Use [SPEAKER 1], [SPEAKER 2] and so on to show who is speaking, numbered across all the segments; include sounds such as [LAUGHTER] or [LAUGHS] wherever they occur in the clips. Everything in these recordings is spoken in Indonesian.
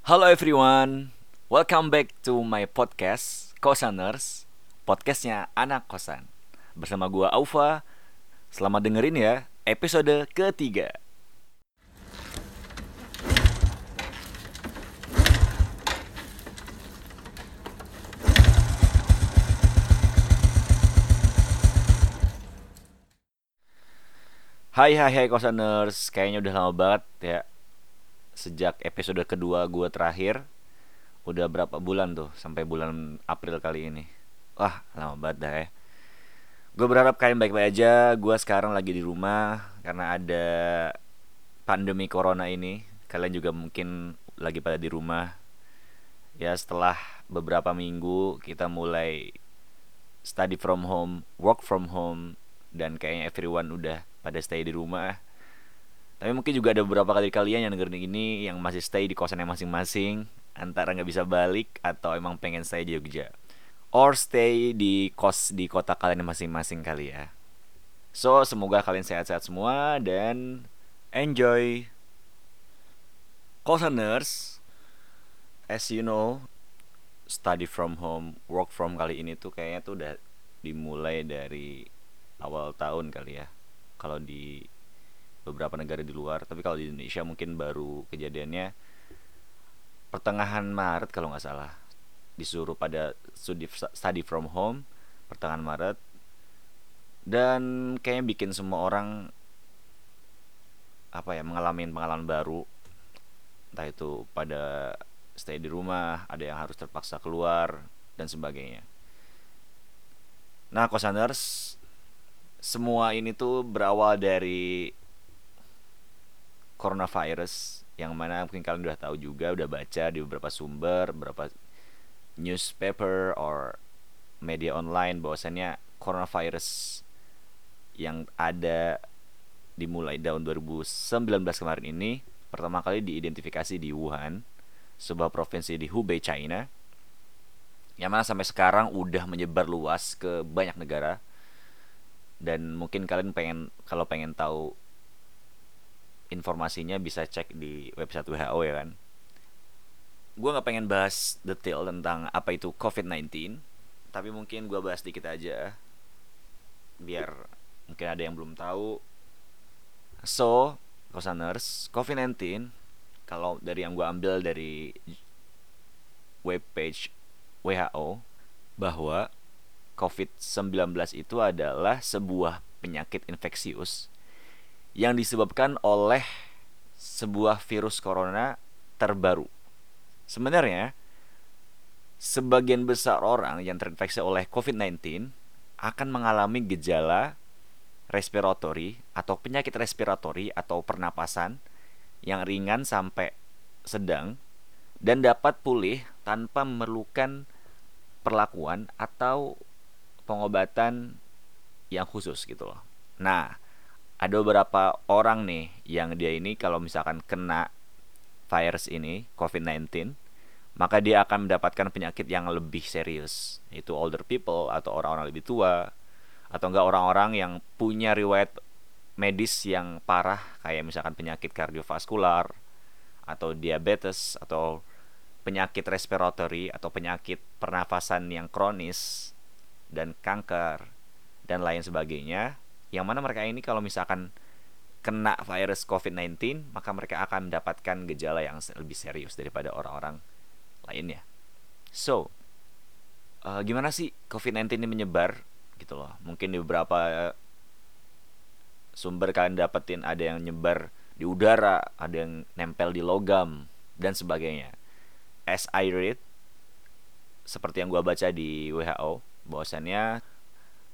[SPEAKER 1] Halo everyone, welcome back to my podcast Kosaners, podcastnya anak kosan. Bersama gua Aufa, selamat dengerin ya episode ketiga. Hai hai hai kosaners, kayaknya udah lama banget ya Sejak episode kedua gue terakhir Udah berapa bulan tuh, sampai bulan April kali ini. Wah lama banget dah ya. Gue berharap kalian baik-baik aja Gue sekarang lagi di rumah Karena ada pandemi corona ini. Kalian juga mungkin lagi pada di rumah. Ya setelah beberapa minggu kita mulai study from home, work from home Dan kayaknya everyone udah pada stay di rumah. Tapi mungkin juga ada beberapa kali kalian yang dengerin ini yang masih stay di kosannya masing-masing, antara nggak bisa balik atau emang pengen stay di Jogja, or stay di kos di kota kalian masing-masing kali ya. So semoga kalian sehat-sehat semua dan enjoy. Kosaners, as you know, study from home, work from kali ini tuh kayaknya tuh udah dimulai dari awal tahun kali ya kalau di beberapa negara di luar tapi kalau di Indonesia mungkin baru kejadiannya pertengahan Maret kalau nggak salah. Disuruh pada studi study from home pertengahan Maret. Dan kayaknya bikin semua orang apa ya mengalami pengalaman baru. Entah itu pada stay di rumah ada yang harus terpaksa keluar dan sebagainya. Nah kosaners semua ini tuh berawal dari coronavirus yang mana mungkin kalian udah tahu juga udah baca di beberapa sumber beberapa newspaper or media online bahwasannya coronavirus yang ada dimulai tahun 2019 kemarin ini pertama kali diidentifikasi di Wuhan sebuah provinsi di Hubei China yang mana sampai sekarang udah menyebar luas ke banyak negara. Dan mungkin kalian pengen kalau pengen tahu informasinya bisa cek di website WHO ya kan? Gue nggak pengen bahas detail tentang apa itu COVID-19 tapi mungkin gue bahas dikit aja biar mungkin ada yang belum tahu. So kosaners COVID-19 kalau dari yang gue ambil dari webpage WHO bahwa COVID-19 itu adalah sebuah penyakit infeksius yang disebabkan oleh sebuah virus corona terbaru. Sebenarnya, sebagian besar orang yang terinfeksi oleh COVID-19 akan mengalami gejala respiratori atau penyakit respiratori atau pernapasan yang ringan sampai sedang dan dapat pulih tanpa memerlukan perlakuan atau pengobatan yang khusus gitu loh. Nah, ada beberapa orang nih yang dia ini kalau misalkan kena virus ini COVID-19 maka dia akan mendapatkan penyakit yang lebih serius. Itu older people atau orang-orang lebih tua atau enggak orang-orang yang punya riwayat medis yang parah kayak misalkan penyakit kardiovaskular atau diabetes atau penyakit respiratory atau penyakit pernafasan yang kronis dan kanker dan lain sebagainya yang mana mereka ini kalau misalkan kena virus COVID-19 maka mereka akan mendapatkan gejala yang lebih serius daripada orang-orang lainnya. So, uh, gimana sih COVID-19 ini menyebar gitu loh? Mungkin di beberapa sumber kalian dapetin ada yang nyebar di udara, ada yang nempel di logam dan sebagainya. As I read, seperti yang gua baca di WHO, bahwasannya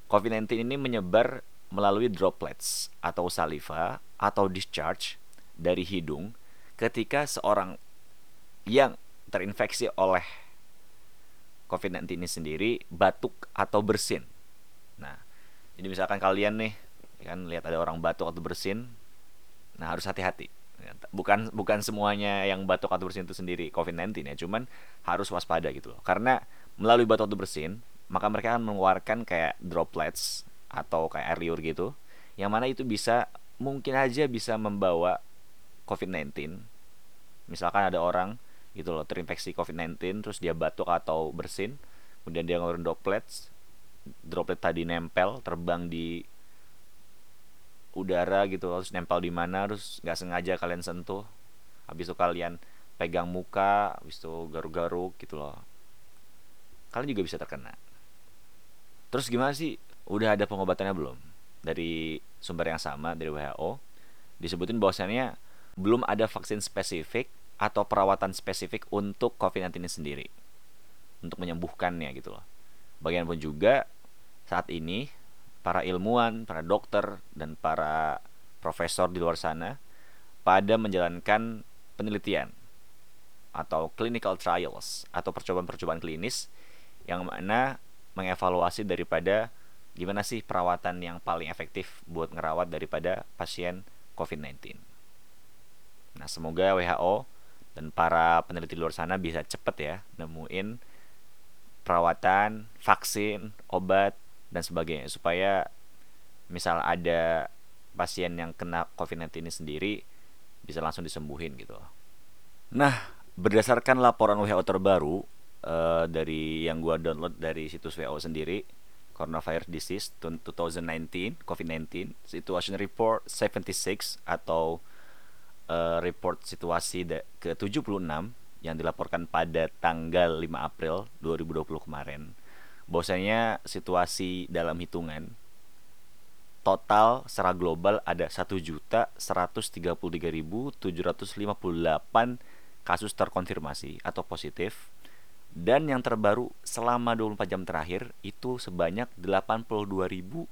[SPEAKER 1] COVID-19 ini menyebar melalui droplets atau saliva atau discharge dari hidung ketika seorang yang terinfeksi oleh COVID-19 ini sendiri batuk atau bersin. Nah, jadi misalkan kalian nih kan lihat ada orang batuk atau bersin, nah harus hati-hati. Bukan bukan semuanya yang batuk atau bersin itu sendiri COVID-19 ya, cuman harus waspada gitu loh. Karena melalui batuk atau bersin maka mereka akan mengeluarkan kayak droplets atau kayak air liur gitu yang mana itu bisa mungkin aja bisa membawa COVID-19 misalkan ada orang gitu loh terinfeksi COVID-19 terus dia batuk atau bersin kemudian dia ngeluarin droplets droplet tadi nempel terbang di udara gitu terus nempel di mana terus nggak sengaja kalian sentuh habis itu kalian pegang muka habis itu garuk-garuk gitu loh. Kalian juga bisa terkena. Terus gimana sih udah ada pengobatannya belum dari sumber yang sama dari WHO disebutin bahwasannya belum ada vaksin spesifik atau perawatan spesifik untuk COVID-19 ini sendiri untuk menyembuhkannya gitu loh. Bagaimanapun juga saat ini para ilmuwan, para dokter dan para profesor di luar sana pada menjalankan penelitian atau clinical trials atau percobaan-percobaan klinis yang mana mengevaluasi daripada gimana sih perawatan yang paling efektif buat ngerawat daripada pasien COVID-19. Nah, semoga WHO dan para peneliti luar sana bisa cepet ya nemuin perawatan, vaksin, obat dan sebagainya supaya misal ada pasien yang kena COVID-19 ini sendiri bisa langsung disembuhin gitu. Nah, berdasarkan laporan WHO terbaru uh, dari yang gua download dari situs WHO sendiri, Coronavirus Disease 2019 COVID-19 Situation Report 76 atau uh, report situasi ke-76 yang dilaporkan pada tanggal 5 April 2020 kemarin. Bahwasanya situasi dalam hitungan total secara global ada 1.133.758 kasus terkonfirmasi atau positif dan yang terbaru selama 24 jam terakhir itu sebanyak 82.061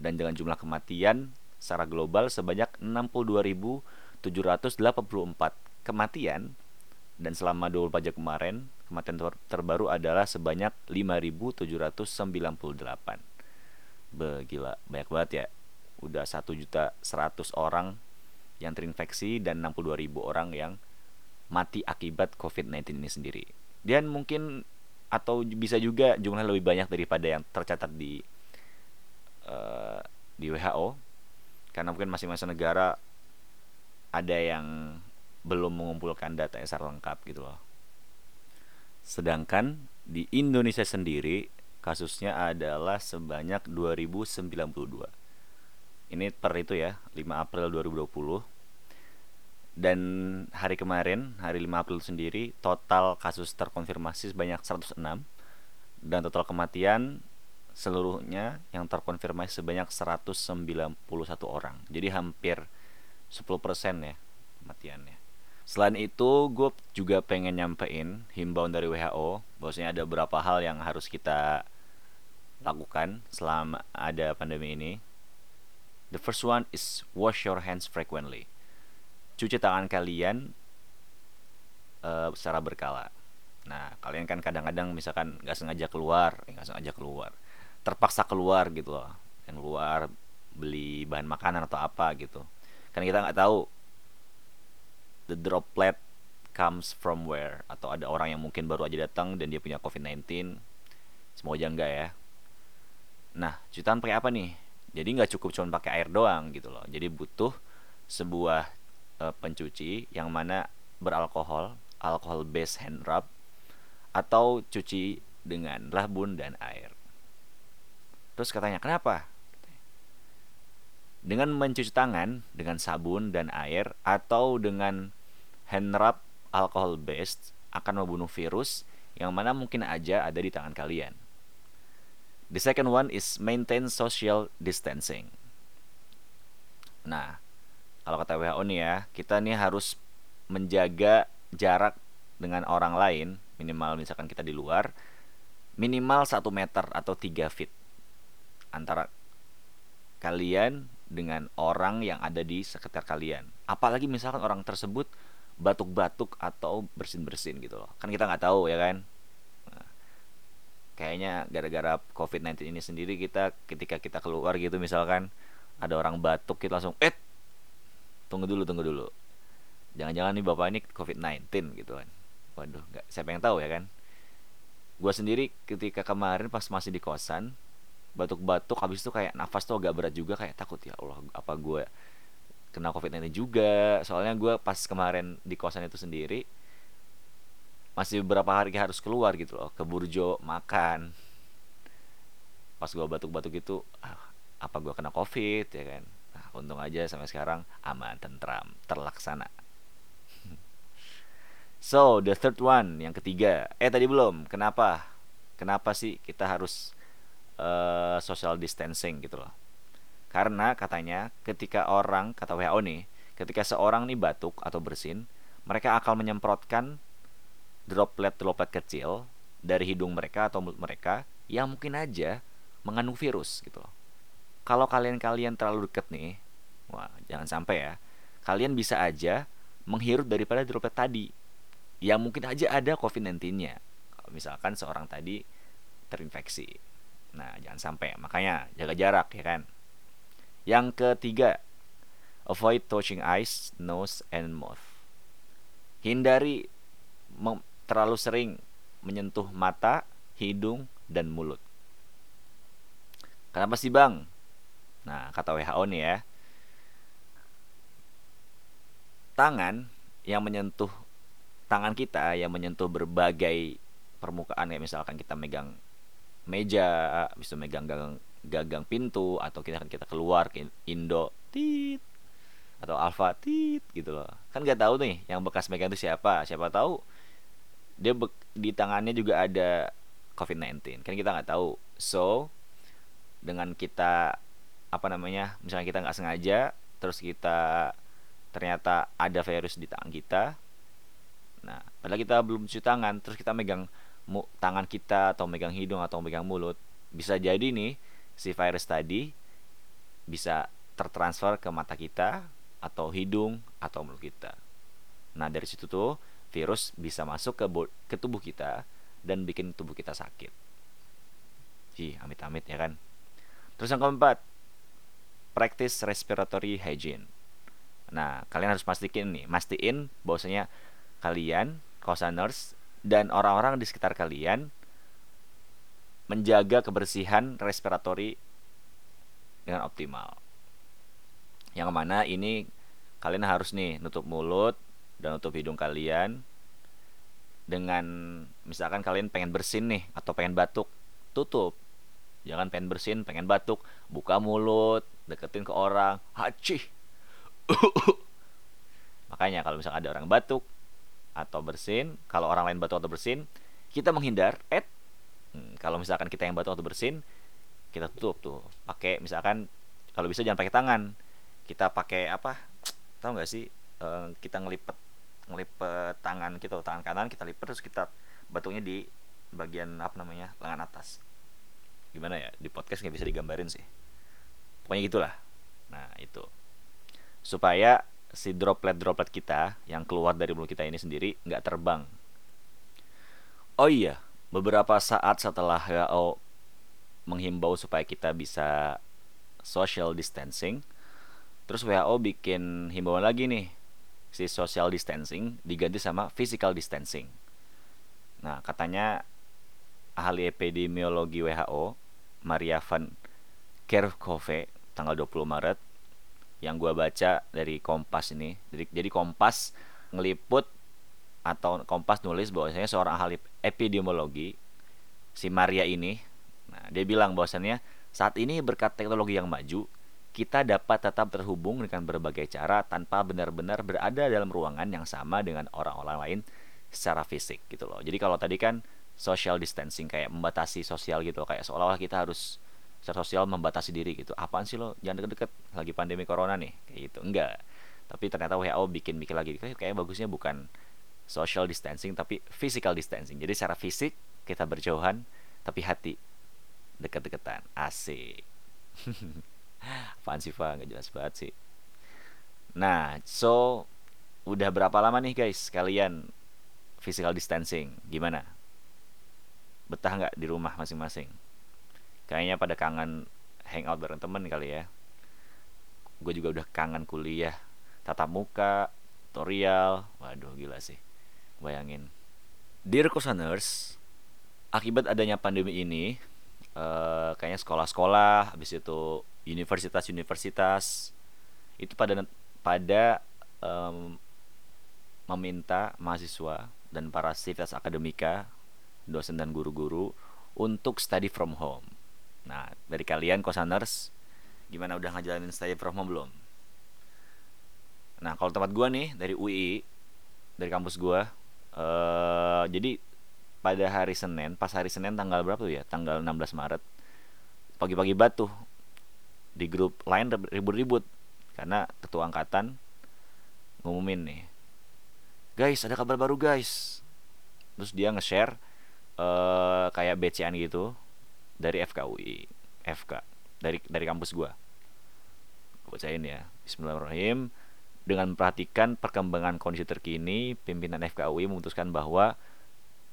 [SPEAKER 1] dan dengan jumlah kematian secara global sebanyak 62.784 kematian. Dan selama 24 jam kemarin kematian ter terbaru adalah sebanyak 5.798 Begila, banyak banget ya. Udah 1 juta 100 orang yang terinfeksi dan 62.000 orang yang mati akibat COVID-19 ini sendiri. Dan mungkin atau bisa juga jumlah lebih banyak daripada yang tercatat di uh, di WHO karena mungkin masing-masing negara ada yang belum mengumpulkan data yang secara lengkap gitu loh. Sedangkan di Indonesia sendiri kasusnya adalah sebanyak 2092. Ini per itu ya, 5 April 2020 dan hari kemarin hari 5 April sendiri total kasus terkonfirmasi sebanyak 106 dan total kematian seluruhnya yang terkonfirmasi sebanyak 191 orang. Jadi hampir 10% ya kematiannya. Selain itu gue juga pengen nyampein himbauan dari WHO bahwasanya ada beberapa hal yang harus kita lakukan selama ada pandemi ini. The first one is wash your hands frequently cuci tangan kalian uh, secara berkala. Nah, kalian kan kadang-kadang misalkan nggak sengaja keluar, eh, nggak sengaja keluar, terpaksa keluar gitu loh, yang keluar beli bahan makanan atau apa gitu. Kan kita nggak tahu the droplet comes from where atau ada orang yang mungkin baru aja datang dan dia punya COVID-19. Semoga enggak ya. Nah, cuci tangan pakai apa nih? Jadi nggak cukup cuma pakai air doang gitu loh. Jadi butuh sebuah uh, pencuci yang mana beralkohol, alkohol based hand rub atau cuci dengan labun dan air. Terus katanya, "Kenapa?" Dengan mencuci tangan dengan sabun dan air atau dengan hand rub alcohol based akan membunuh virus yang mana mungkin aja ada di tangan kalian. The second one is maintain social distancing. Nah, kalau kata WHO nih ya kita nih harus menjaga jarak dengan orang lain minimal misalkan kita di luar minimal satu meter atau 3 feet antara kalian dengan orang yang ada di sekitar kalian. Apalagi misalkan orang tersebut batuk-batuk atau bersin-bersin gitu loh. Kan kita nggak tahu ya kan? Nah, kayaknya gara-gara COVID-19 ini sendiri kita ketika kita keluar gitu misalkan ada orang batuk kita langsung eh tunggu dulu tunggu dulu. Jangan-jangan nih bapak ini covid-19 gitu kan. Waduh nggak saya pengen tahu ya kan? Gue sendiri ketika kemarin pas masih di kosan batuk-batuk habis itu kayak nafas tuh agak berat juga kayak takut ya Allah apa gue kena covid-19 juga? Soalnya gue pas kemarin di kosan itu sendiri masih beberapa hari harus keluar gitu loh ke burjo makan. Pas gue batuk-batuk itu ah, apa gue kena covid ya kan untung aja sampai sekarang aman tentram terlaksana. [LAUGHS] So the third one yang ketiga. Eh tadi belum. Kenapa? Kenapa sih kita harus uh, social distancing gitu loh? Karena katanya ketika orang kata WHO nih ketika seorang nih batuk atau bersin mereka akan menyemprotkan droplet-droplet kecil dari hidung mereka atau mulut mereka yang mungkin aja mengandung virus gitu loh. Kalau kalian-kalian terlalu deket nih, wah jangan sampai ya, kalian bisa aja menghirup daripada droplet tadi yang mungkin aja ada COVID-19-nya. Kalau misalkan seorang tadi terinfeksi. Nah, jangan sampai. Makanya jaga jarak ya kan. Yang ketiga, avoid touching eyes, nose, and mouth. Hindari terlalu sering menyentuh mata, hidung, dan mulut. Kenapa sih bang? Nah, kata WHO nih ya, tangan yang menyentuh tangan kita yang menyentuh berbagai permukaan ya misalkan kita megang meja, bisa megang gagang, gagang pintu atau kita kita keluar ke Indo tit atau Alfa tit gitu loh. Kan nggak tahu nih yang bekas megang itu siapa. Siapa tahu dia di tangannya juga ada COVID-19. Kan kita nggak tahu. So dengan kita apa namanya misalnya kita nggak sengaja terus kita ternyata ada virus di tangan kita nah padahal kita belum cuci tangan terus kita megang tangan kita atau megang hidung atau megang mulut bisa jadi nih si virus tadi bisa tertransfer ke mata kita atau hidung atau mulut kita nah dari situ tuh virus bisa masuk ke ke tubuh kita dan bikin tubuh kita sakit. Ih, amit-amit ya kan. Terus yang keempat, practice respiratory hygiene. Nah, kalian harus pastikan nih, mastiin bahwasanya kalian, kosaners, dan orang-orang di sekitar kalian menjaga kebersihan respiratory dengan optimal. Yang mana ini kalian harus nih nutup mulut dan nutup hidung kalian dengan misalkan kalian pengen bersin nih atau pengen batuk, tutup jangan pengen bersin pengen batuk buka mulut deketin ke orang. Haci [LAUGHS] makanya kalau misalnya ada orang batuk atau bersin kalau orang lain batuk atau bersin kita menghindar eh hmm, kalau misalkan kita yang batuk atau bersin kita tutup tuh. Pakai misalkan kalau bisa jangan pakai tangan. Kita pakai apa? Tahu nggak sih? E, kita ngelipet ngelipet tangan kita tangan kanan kita lipat terus kita batuknya di bagian apa namanya? Lengan atas. Gimana ya? Di podcast nggak bisa digambarin sih pokoknya gitulah. Nah itu. Supaya si droplet-droplet kita yang keluar dari mulut kita ini sendiri nggak terbang. Oh iya beberapa saat setelah WHO menghimbau supaya kita bisa social distancing terus WHO bikin himbauan lagi nih si social distancing diganti sama physical distancing. Nah katanya ahli epidemiologi WHO Maria van Kerkhove tanggal 20 Maret yang gue baca dari Kompas ini jadi, jadi Kompas ngeliput atau Kompas nulis bahwasanya seorang ahli epidemiologi si Maria ini nah dia bilang bahwasannya saat ini berkat teknologi yang maju kita dapat tetap terhubung dengan berbagai cara tanpa benar-benar berada dalam ruangan yang sama dengan orang-orang lain secara fisik gitu loh. Jadi kalau tadi kan social distancing kayak membatasi sosial gitu kayak seolah-olah kita harus secara sosial membatasi diri gitu. Apaan sih lo? Jangan deket-deket. Lagi pandemi corona nih. Kayak gitu. Enggak. Tapi ternyata WHO bikin mikir lagi. Kayak, bagusnya bukan social distancing tapi physical distancing. Jadi secara fisik kita berjauhan tapi hati deket-deketan. Asik. [LAUGHS] Apaan sih Pak nggak jelas banget sih. Nah so udah berapa lama nih guys kalian physical distancing? Gimana? Betah nggak di rumah masing-masing kayaknya pada kangen hangout bareng temen kali ya. Gue juga udah kangen kuliah. Tatap muka tutorial. Waduh gila sih. Bayangin. Dear Kosaners akibat adanya pandemi ini uh, kayaknya sekolah-sekolah habis itu universitas-universitas itu pada pada um, meminta mahasiswa dan para sivitas akademika, dosen dan guru-guru untuk study from home. Nah, dari kalian kosaners gimana udah ngejalanin study from home belum? Nah, kalau tempat gua nih dari UI dari kampus gua uh, jadi pada hari Senin, pas hari Senin tanggal berapa tuh ya? Tanggal 16 Maret. Pagi-pagi batu di grup lain ribut-ribut karena ketua angkatan ngumumin nih. Guys, ada kabar baru guys. Terus dia nge-share uh, kayak BCN gitu dari FKUI, FK dari dari kampus gua. Gue bacain ya. Bismillahirrahmanirrahim. Dengan memperhatikan perkembangan kondisi terkini, pimpinan FKUI memutuskan bahwa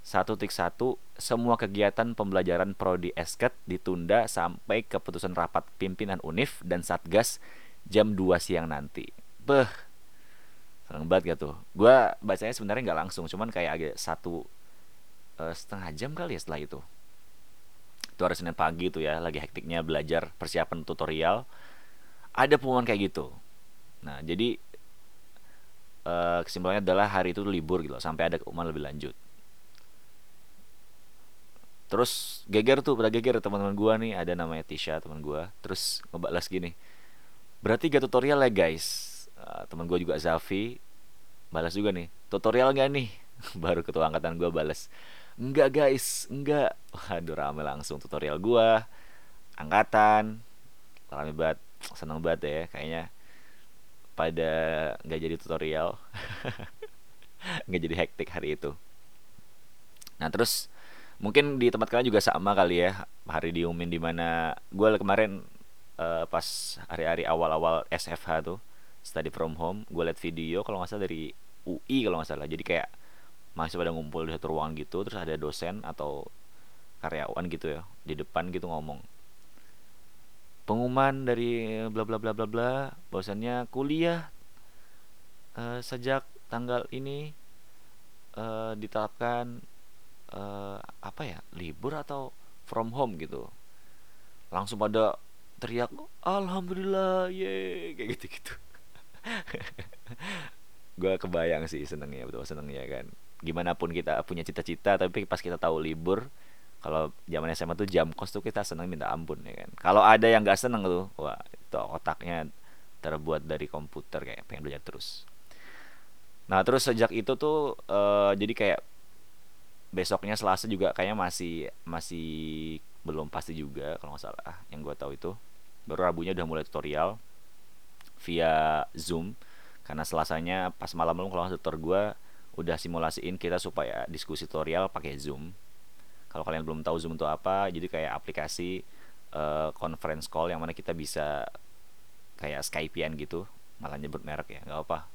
[SPEAKER 1] satu tik satu semua kegiatan pembelajaran prodi esket ditunda sampai keputusan rapat pimpinan UNIF dan Satgas jam 2 siang nanti. Beh, seneng banget gak tuh. Gue bacanya sebenarnya nggak langsung, cuman kayak agak satu uh, setengah jam kali ya setelah itu. Itu hari Senin pagi tuh ya, lagi hektiknya belajar persiapan tutorial. Ada pengumuman kayak gitu. Nah, jadi uh, kesimpulannya adalah hari itu libur gitu sampai ada keumuman lebih lanjut. Terus geger tuh pada geger teman-teman gua nih ada namanya Tisha teman gua. Terus ngebalas gini berarti gak tutorial ya guys? Uh, teman gua juga Zafi balas juga nih tutorial gak nih? [LAUGHS] Baru ketua angkatan gua balas enggak guys. Enggak. Waduh rame langsung tutorial gua. Angkatan. Rame banget. Seneng banget ya kayaknya. Pada nggak jadi tutorial. [LAUGHS] Nggak jadi hektik hari itu. Nah terus mungkin di tempat kalian juga sama kali ya hari diumumin di mana gue kemarin uh, pas hari-hari awal-awal SFH tuh study from home gue liat video kalau nggak salah dari UI kalau nggak salah. Jadi kayak masih pada ngumpul di satu ruangan gitu terus ada dosen atau karyawan gitu ya di depan gitu ngomong pengumuman dari bla bla bla bla bla bahwasannya kuliah uh, sejak tanggal ini uh, ditetapkan uh, apa ya libur atau from home gitu. Langsung pada teriak alhamdulillah ye kayak gitu gitu [LAUGHS] gue kebayang sih senengnya betul senengnya kan gimana pun kita punya cita-cita tapi pas kita tahu libur kalau zaman SMA tuh jam kos tuh kita seneng minta ampun ya kan? Kalau ada yang nggak seneng tuh wah itu otaknya terbuat dari komputer kayak pengen belajar terus. Nah terus sejak itu tuh uh, jadi kayak besoknya Selasa juga kayaknya masih masih belum pasti juga kalau nggak salah yang gue tahu itu. Baru Rabunya udah mulai tutorial via Zoom karena Selasanya pas malam-malam kalau tutor gue udah simulasiin kita supaya diskusi tutorial pakai Zoom. Kalau kalian belum tahu Zoom itu apa jadi kayak aplikasi uh, conference call yang mana kita bisa kayak Skypean gitu. Malah nyebut merek ya nggak apa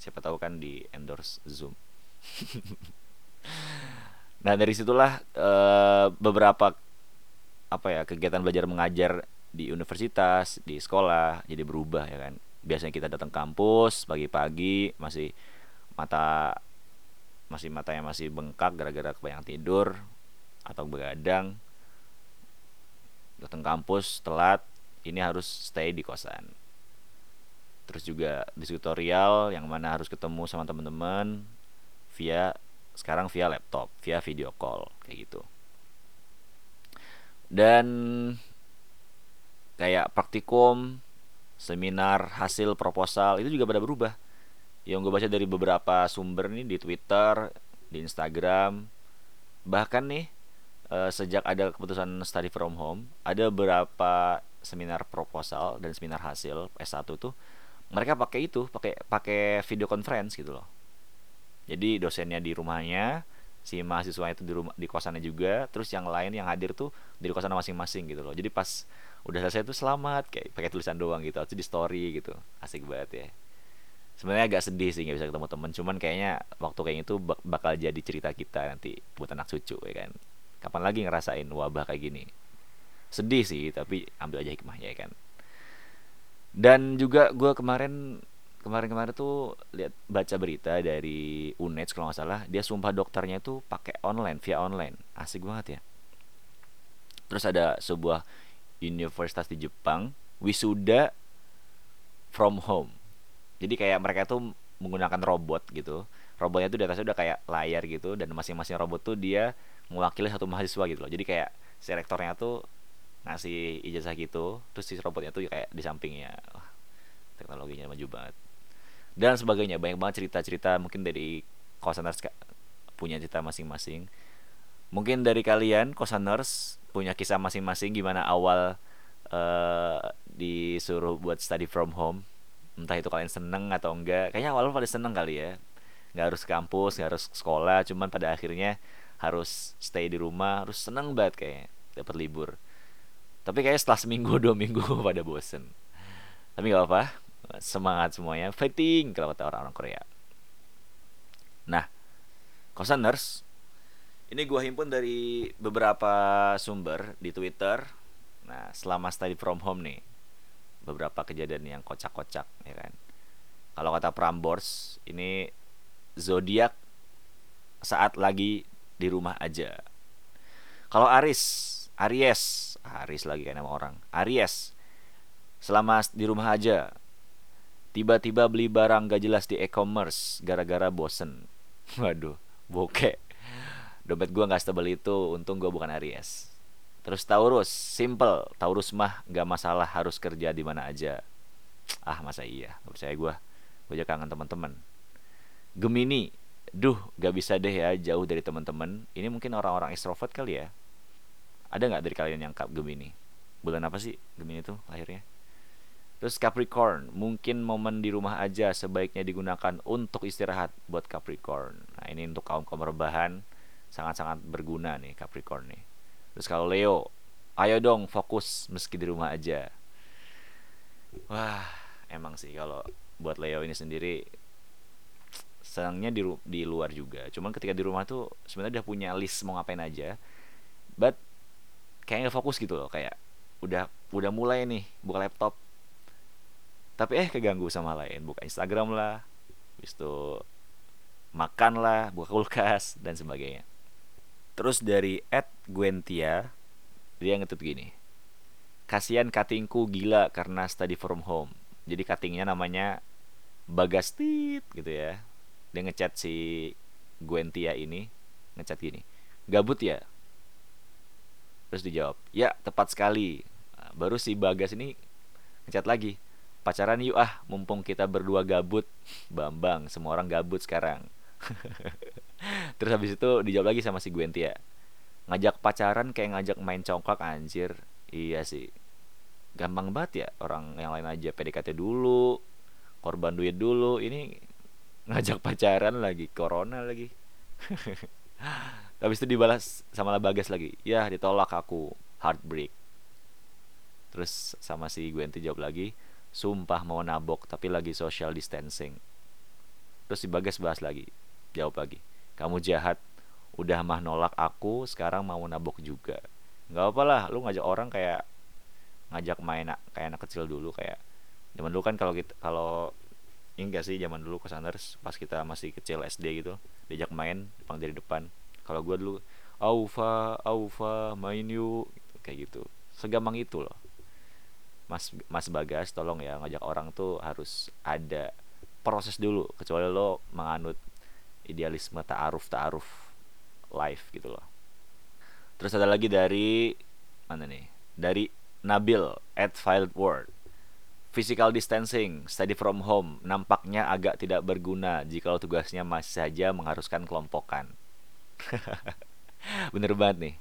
[SPEAKER 1] siapa tahu kan di endorse Zoom. [LAUGHS] Nah dari situlah uh, beberapa apa ya kegiatan belajar mengajar di universitas, di sekolah jadi berubah ya kan. Biasanya kita datang kampus pagi-pagi masih mata masih matanya masih bengkak gara-gara kebanyakan tidur atau begadang. Datang kampus telat, ini harus stay di kosan. Terus juga di tutorial yang mana harus ketemu sama teman-teman via sekarang via laptop via video call kayak gitu dan kayak praktikum seminar hasil proposal itu juga pada berubah yang gue baca dari beberapa sumber nih di Twitter di Instagram bahkan nih eh, sejak ada keputusan study from home ada beberapa seminar proposal dan seminar hasil S1 tuh mereka pakai itu pakai pakai video conference gitu loh. Jadi dosennya di rumahnya si mahasiswa itu di rumah di kosannya juga terus yang lain yang hadir tuh di kosan masing-masing gitu loh. Jadi pas udah selesai tuh selamat kayak pakai tulisan doang gitu atau di story gitu. Asik banget ya sebenarnya agak sedih sih nggak bisa ketemu temen. Cuman kayaknya waktu kayak itu bakal jadi cerita kita nanti buat anak cucu ya kan? Kapan lagi ngerasain wabah kayak gini? Sedih sih tapi ambil aja hikmahnya ya kan? Dan juga gue kemarin kemarin-kemarin tuh lihat baca berita dari UNED kalau nggak salah dia sumpah dokternya itu pakai online via online. Asik banget ya? Terus ada sebuah universitas di Jepang wisuda from home jadi kayak mereka tuh menggunakan robot gitu. Robotnya tuh di atasnya udah kayak layar gitu dan masing-masing robot tuh dia mewakili satu mahasiswa gitu loh. Jadi kayak si rektornya tuh ngasih ijazah gitu terus si robotnya tuh kayak di sampingnya. Wah, teknologinya maju banget. Dan sebagainya banyak banget cerita-cerita mungkin dari kosaners punya cerita masing-masing. Mungkin dari kalian kosaners punya kisah masing-masing gimana awal uh, disuruh buat study from home entah itu kalian seneng atau enggak. Kayaknya awal paling seneng kali ya. Nggak harus kampus nggak harus sekolah cuman pada akhirnya harus stay di rumah harus seneng banget kayak dapat libur. Tapi kayaknya setelah seminggu [LAUGHS] dua minggu pada bosen. Tapi nggak apa semangat semuanya. Fighting kalau kata orang-orang Korea. Nah kosaners ini gue himpun dari beberapa sumber di Twitter. Nah selama study from home nih beberapa kejadian yang kocak-kocak ya kan? Kalau kata Prambors ini zodiak saat lagi di rumah aja. Kalau Aris Aries Aris lagi kayak nama orang. Aries selama di rumah aja. Tiba-tiba beli barang gak jelas di e-commerce gara-gara bosen. [LAUGHS] Waduh bokeh dompet gua nggak setebal itu untung gua bukan Aries Terus Taurus, simple. Taurus mah gak masalah harus kerja di mana aja. Ah masa iya, gak percaya gue. Gue aja kangen teman-teman. Gemini, duh gak bisa deh ya jauh dari teman-teman. Ini mungkin orang-orang extrovert kali ya. Ada nggak dari kalian yang kap Gemini? Bulan apa sih Gemini itu lahirnya? Terus Capricorn, mungkin momen di rumah aja sebaiknya digunakan untuk istirahat buat Capricorn. Nah ini untuk kaum kaum rebahan sangat-sangat berguna nih Capricorn nih. Terus kalau Leo, ayo dong fokus meski di rumah aja. Wah, emang sih kalau buat Leo ini sendiri senangnya di di luar juga. Cuman ketika di rumah tuh sebenarnya udah punya list mau ngapain aja. But kayak nggak fokus gitu loh, kayak udah udah mulai nih buka laptop. Tapi eh keganggu sama lain, buka Instagram lah, habis itu makan lah, buka kulkas dan sebagainya. Terus dari Ed Gwentia dia ngetut gini. Kasihan katingku gila karena study from home. Jadi katingnya namanya Bagastit gitu ya. Dia ngechat si Gwentia ini ngechat gini. Gabut ya? Terus dijawab, "Ya, tepat sekali." Nah, baru si Bagas ini ngechat lagi. Pacaran yuk ah, mumpung kita berdua gabut. Bambang, semua orang gabut sekarang. [LAUGHS] terus habis itu dijawab lagi sama si Gwentia ngajak pacaran kayak ngajak main congklak anjir. Iya sih. Gampang banget ya orang yang lain aja PDKT dulu korban duit dulu ini ngajak pacaran lagi corona lagi. [LAUGHS] Habis itu dibalas sama Bagas lagi ya ditolak aku heartbreak. Terus sama si Gwenty jawab lagi sumpah mau nabok tapi lagi social distancing. Terus si Bagas bahas lagi jawab lagi kamu jahat udah mah nolak aku sekarang mau nabok juga. Nggak apa lah lu ngajak orang kayak ngajak main kayak anak kecil dulu kayak zaman dulu kan kalau kita kalau enggak sih zaman dulu kesanders pas kita masih kecil SD gitu diajak main depan dari depan. Kalau gue dulu Aufa Aufa main yuk kayak gitu. Segampang itu loh. Mas Mas Bagas tolong ya ngajak orang tuh harus ada proses dulu kecuali lo menganut idealisme ta'aruf ta'aruf live gitu loh terus ada lagi dari mana nih dari Nabil at Filed Word Physical distancing, study from home nampaknya agak tidak berguna jika tugasnya masih saja mengharuskan kelompokan. [LAUGHS] Bener banget nih.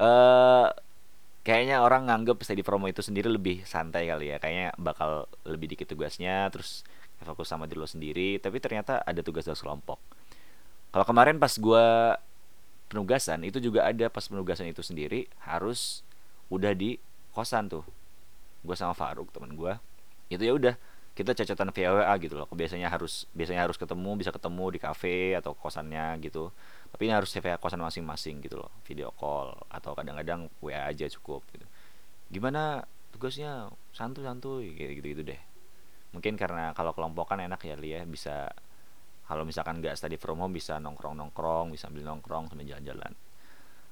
[SPEAKER 1] Uh, kayaknya orang nganggep study from home itu sendiri lebih santai kali ya. Kayaknya bakal lebih dikit tugasnya, terus fokus sama diri lo sendiri. Tapi ternyata ada tugas-tugas kelompok. Kalau kemarin pas gue penugasan itu juga ada pas penugasan itu sendiri harus udah di kosan tuh. Gue sama Faruk teman gue. Itu ya udah kita cacatan via WA gitu loh. Biasanya harus biasanya harus ketemu, bisa ketemu di kafe atau kosannya gitu. Tapi ini harus via kosan masing-masing gitu loh. Video call atau kadang-kadang WA aja cukup gitu. Gimana tugasnya santuy-santuy gitu-gitu deh. Mungkin karena kalau kelompok kan enak ya ya. bisa kalau misalkan nggak study from home bisa nongkrong nongkrong bisa ambil nongkrong sambil jalan-jalan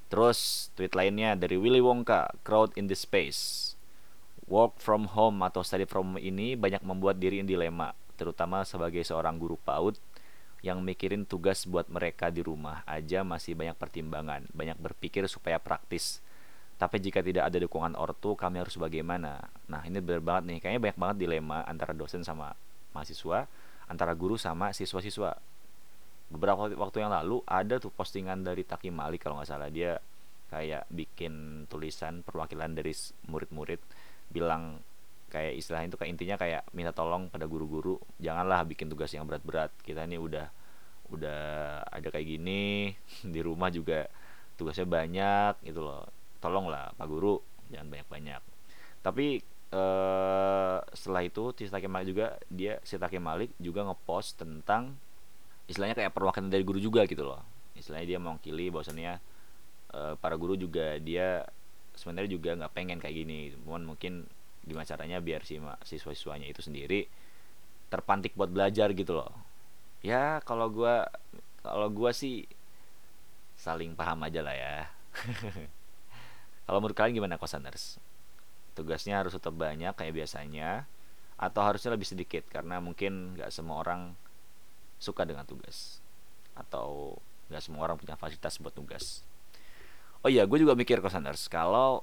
[SPEAKER 1] terus tweet lainnya dari Willy Wonka crowd in the space work from home atau study from home ini banyak membuat diri dilema terutama sebagai seorang guru PAUD yang mikirin tugas buat mereka di rumah aja masih banyak pertimbangan, banyak berpikir supaya praktis. Tapi jika tidak ada dukungan ortu, kami harus bagaimana? Nah, ini benar banget nih. Kayaknya banyak banget dilema antara dosen sama mahasiswa, antara guru sama siswa-siswa. Beberapa waktu yang lalu ada tuh postingan dari Taki Malik kalau nggak salah. Dia kayak bikin tulisan perwakilan dari murid-murid bilang kayak istilahnya itu kayak intinya kayak minta tolong pada guru-guru janganlah bikin tugas yang berat-berat. Kita ini udah udah ada kayak gini [LAUGHS] di rumah juga tugasnya banyak gitu loh. Tolonglah pak guru jangan banyak-banyak. Tapi eh, setelah itu Sitake Malik juga dia Sitake Malik juga ngepost tentang istilahnya kayak perwakilan dari guru juga gitu loh. Istilahnya dia mewakili bahwasannya eh, para guru juga dia sebenarnya juga nggak pengen kayak gini. Cuman mungkin gimana caranya biar si siswa-siswanya itu sendiri terpantik buat belajar gitu loh. Ya kalau gue kalau gue sih saling paham aja lah ya. [LAUGHS] Kalau menurut kalian gimana kosaners tugasnya harus tetap banyak kayak biasanya atau harusnya lebih sedikit karena mungkin nggak semua orang suka dengan tugas atau nggak semua orang punya fasilitas buat tugas. Oh iya gue juga mikir kosaners kalau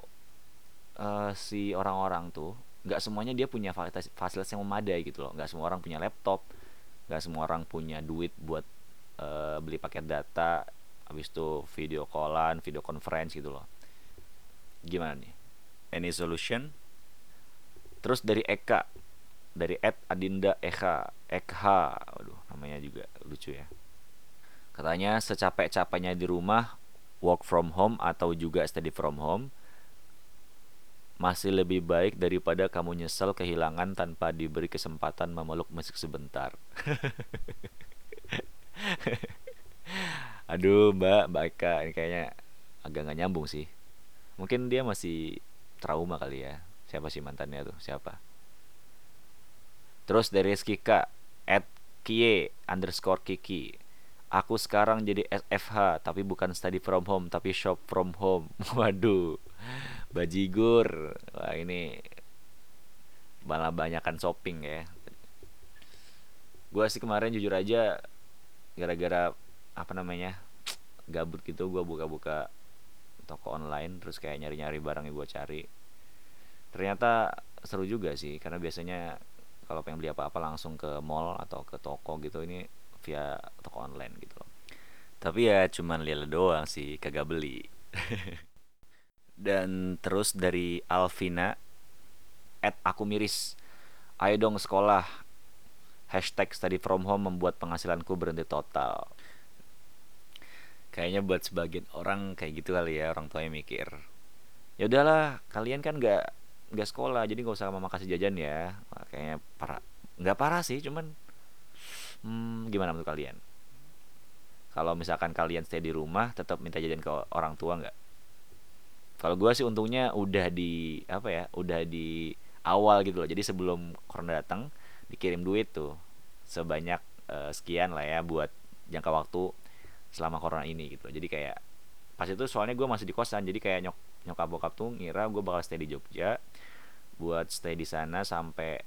[SPEAKER 1] uh, si orang-orang tuh nggak semuanya dia punya fasilitas, fasilitas yang memadai gitu loh. Nggak semua orang punya laptop nggak semua orang punya duit buat uh, beli paket data habis itu video callan video conference gitu loh. Gimana nih any solution terus dari Eka dari Ed Adinda Eka Ekha waduh namanya juga lucu ya katanya secapek-capeknya di rumah work from home atau juga study from home masih lebih baik daripada kamu nyesel kehilangan tanpa diberi kesempatan memeluk musik sebentar. [LAUGHS] Aduh, Mbak, Mbak Eka, ini kayaknya agak nggak nyambung sih. Mungkin dia masih trauma kali ya. Siapa sih mantannya tuh? Siapa? Terus dari Kika, at Kie underscore Kiki. Aku sekarang jadi SFH, tapi bukan study from home, tapi shop from home. [LAUGHS] Waduh bajigur wah ini malah banyakan shopping ya gue sih kemarin jujur aja gara-gara apa namanya gabut gitu gue buka-buka toko online terus kayak nyari-nyari barang yang gue cari. Ternyata seru juga sih karena biasanya kalau pengen beli apa-apa langsung ke mall atau ke toko gitu ini via toko online gitu loh. Tapi ya cuman lihat doang sih kagak beli. [LAUGHS] Dan terus dari Alvina at aku miris ayo dong sekolah. Hashtag study from home membuat penghasilanku berhenti total kayaknya buat sebagian orang kayak gitu kali ya orang tua yang mikir ya udahlah kalian kan nggak nggak sekolah jadi nggak usah mama kasih jajan ya. Kayaknya parah nggak parah sih cuman hmm, gimana menurut kalian? Kalau misalkan kalian stay di rumah tetap minta jajan ke orang tua nggak? Kalau gue sih untungnya udah di apa ya udah di awal gitu loh jadi sebelum corona datang dikirim duit tuh sebanyak uh, sekian lah ya buat jangka waktu selama corona ini gitu jadi kayak pas itu soalnya gue masih di kosan jadi kayak nyok nyokap bokap tuh ngira gue bakal stay di Jogja buat stay di sana sampai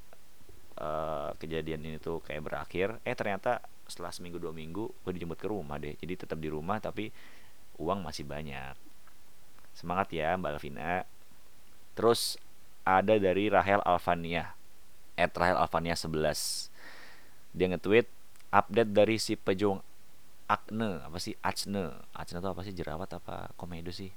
[SPEAKER 1] uh, kejadian ini tuh kayak berakhir eh ternyata setelah seminggu dua minggu gue dijemput ke rumah deh jadi tetap di rumah tapi uang masih banyak Semangat ya Mbak Alvina. Terus ada dari Rahel Alvania. At Rahel Alvania 11. Dia nge-tweet update dari si pejuang Akne, apa sih? Acne? Acne itu apa sih? Jerawat apa komedo sih?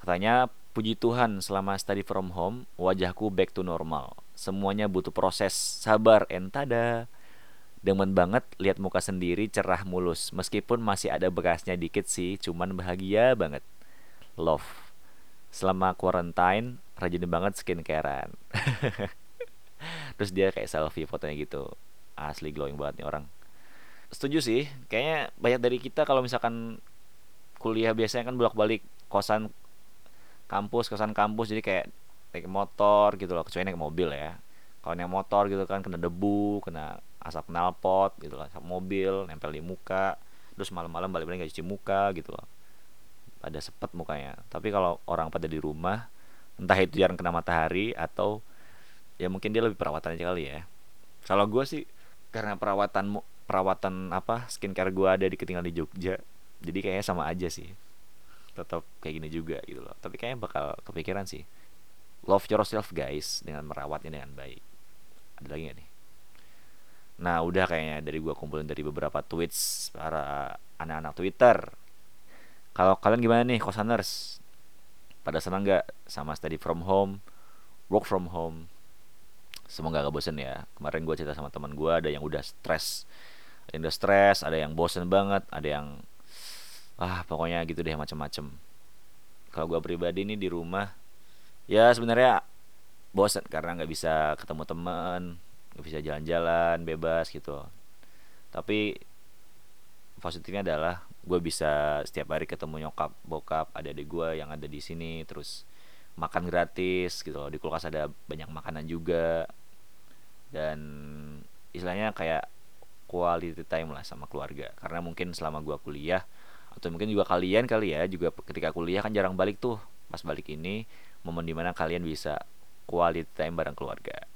[SPEAKER 1] Katanya, puji Tuhan selama study from home, wajahku back to normal. Semuanya butuh proses, sabar, entada. Demen banget lihat muka sendiri cerah mulus, meskipun masih ada bekasnya dikit sih, cuman bahagia banget. Love. Selama quarantine rajin banget skincarean. [LAUGHS] Terus dia kayak selfie fotonya gitu. Asli glowing banget nih orang setuju sih. Kayaknya banyak dari kita kalau misalkan kuliah biasanya kan bolak-balik kosan kampus kosan kampus. Jadi kayak naik motor gitu loh. Kecuali naik mobil ya. Kalau naik motor gitu kan kena debu kena asap knalpot gitu loh asap mobil nempel di muka. Terus malam-malam balik-balik gak cuci muka gitu loh. Pada sepet mukanya. Tapi kalau orang pada di rumah entah itu jarang kena matahari atau ya mungkin dia lebih perawatan aja kali ya. Kalau gue sih karena perawatan perawatan apa skincare gue ada di ketinggalan di Jogja. Jadi kayaknya sama aja sih. Tetap kayak gini juga gitu loh. Tapi kayaknya bakal kepikiran sih. Love yourself guys dengan merawatnya dengan baik. Ada lagi gak nih? Nah udah kayaknya dari gue kumpulin dari beberapa tweets para anak-anak Twitter. Kalau kalian gimana nih kosaners pada senang nggak sama study from home work from home? Semoga gak bosen ya. Kemarin gue cerita sama teman gue ada yang udah stres ada yang stres ada yang bosen banget ada yang ah pokoknya gitu deh macem-macem. Kalau gue pribadi nih di rumah ya sebenarnya bosen karena nggak bisa ketemu teman nggak bisa jalan-jalan bebas gitu. Tapi positifnya adalah gue bisa setiap hari ketemu nyokap bokap ada adik gue yang ada di sini terus makan gratis gitu loh. Di kulkas ada banyak makanan juga. Dan istilahnya kayak quality time lah sama keluarga. Karena mungkin selama gue kuliah atau mungkin juga kalian kali ya juga ketika kuliah kan jarang balik tuh. Pas balik ini momen di mana kalian bisa quality time bareng keluarga.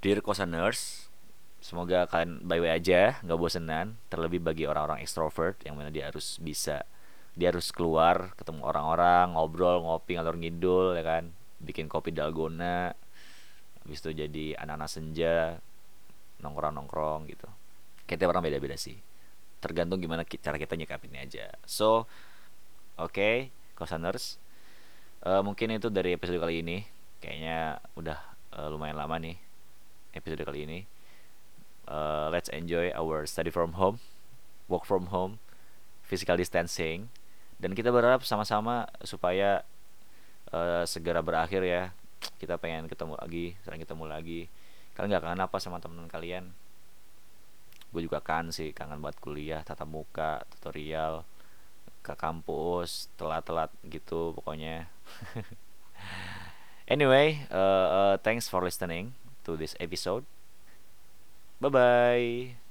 [SPEAKER 1] Dear Kosaners Semoga kalian way aja nggak bosenan. Terlebih bagi orang-orang extrovert Yang mana dia harus bisa Dia harus keluar ketemu orang-orang Ngobrol, ngopi, ngalor ngidul ya kan. Bikin kopi dalgona Habis itu jadi anak-anak senja Nongkrong-nongkrong gitu Kita orang beda-beda sih Tergantung gimana cara kita nyikapinnya aja So Oke okay, Kosaners uh, Mungkin itu dari episode kali ini Kayaknya udah uh, lumayan lama nih episode kali ini. Uh, let's enjoy our study from home, work from home, physical distancing, dan kita berharap sama-sama supaya uh, segera berakhir ya. Kita pengen ketemu lagi, sering ketemu lagi. Kalian nggak kangen apa sama teman kalian? Gue juga kan sih, kangen buat kuliah, tatap muka, tutorial, ke kampus, telat-telat gitu pokoknya. [LAUGHS] anyway, uh, uh, thanks for listening to this episode. Bye bye.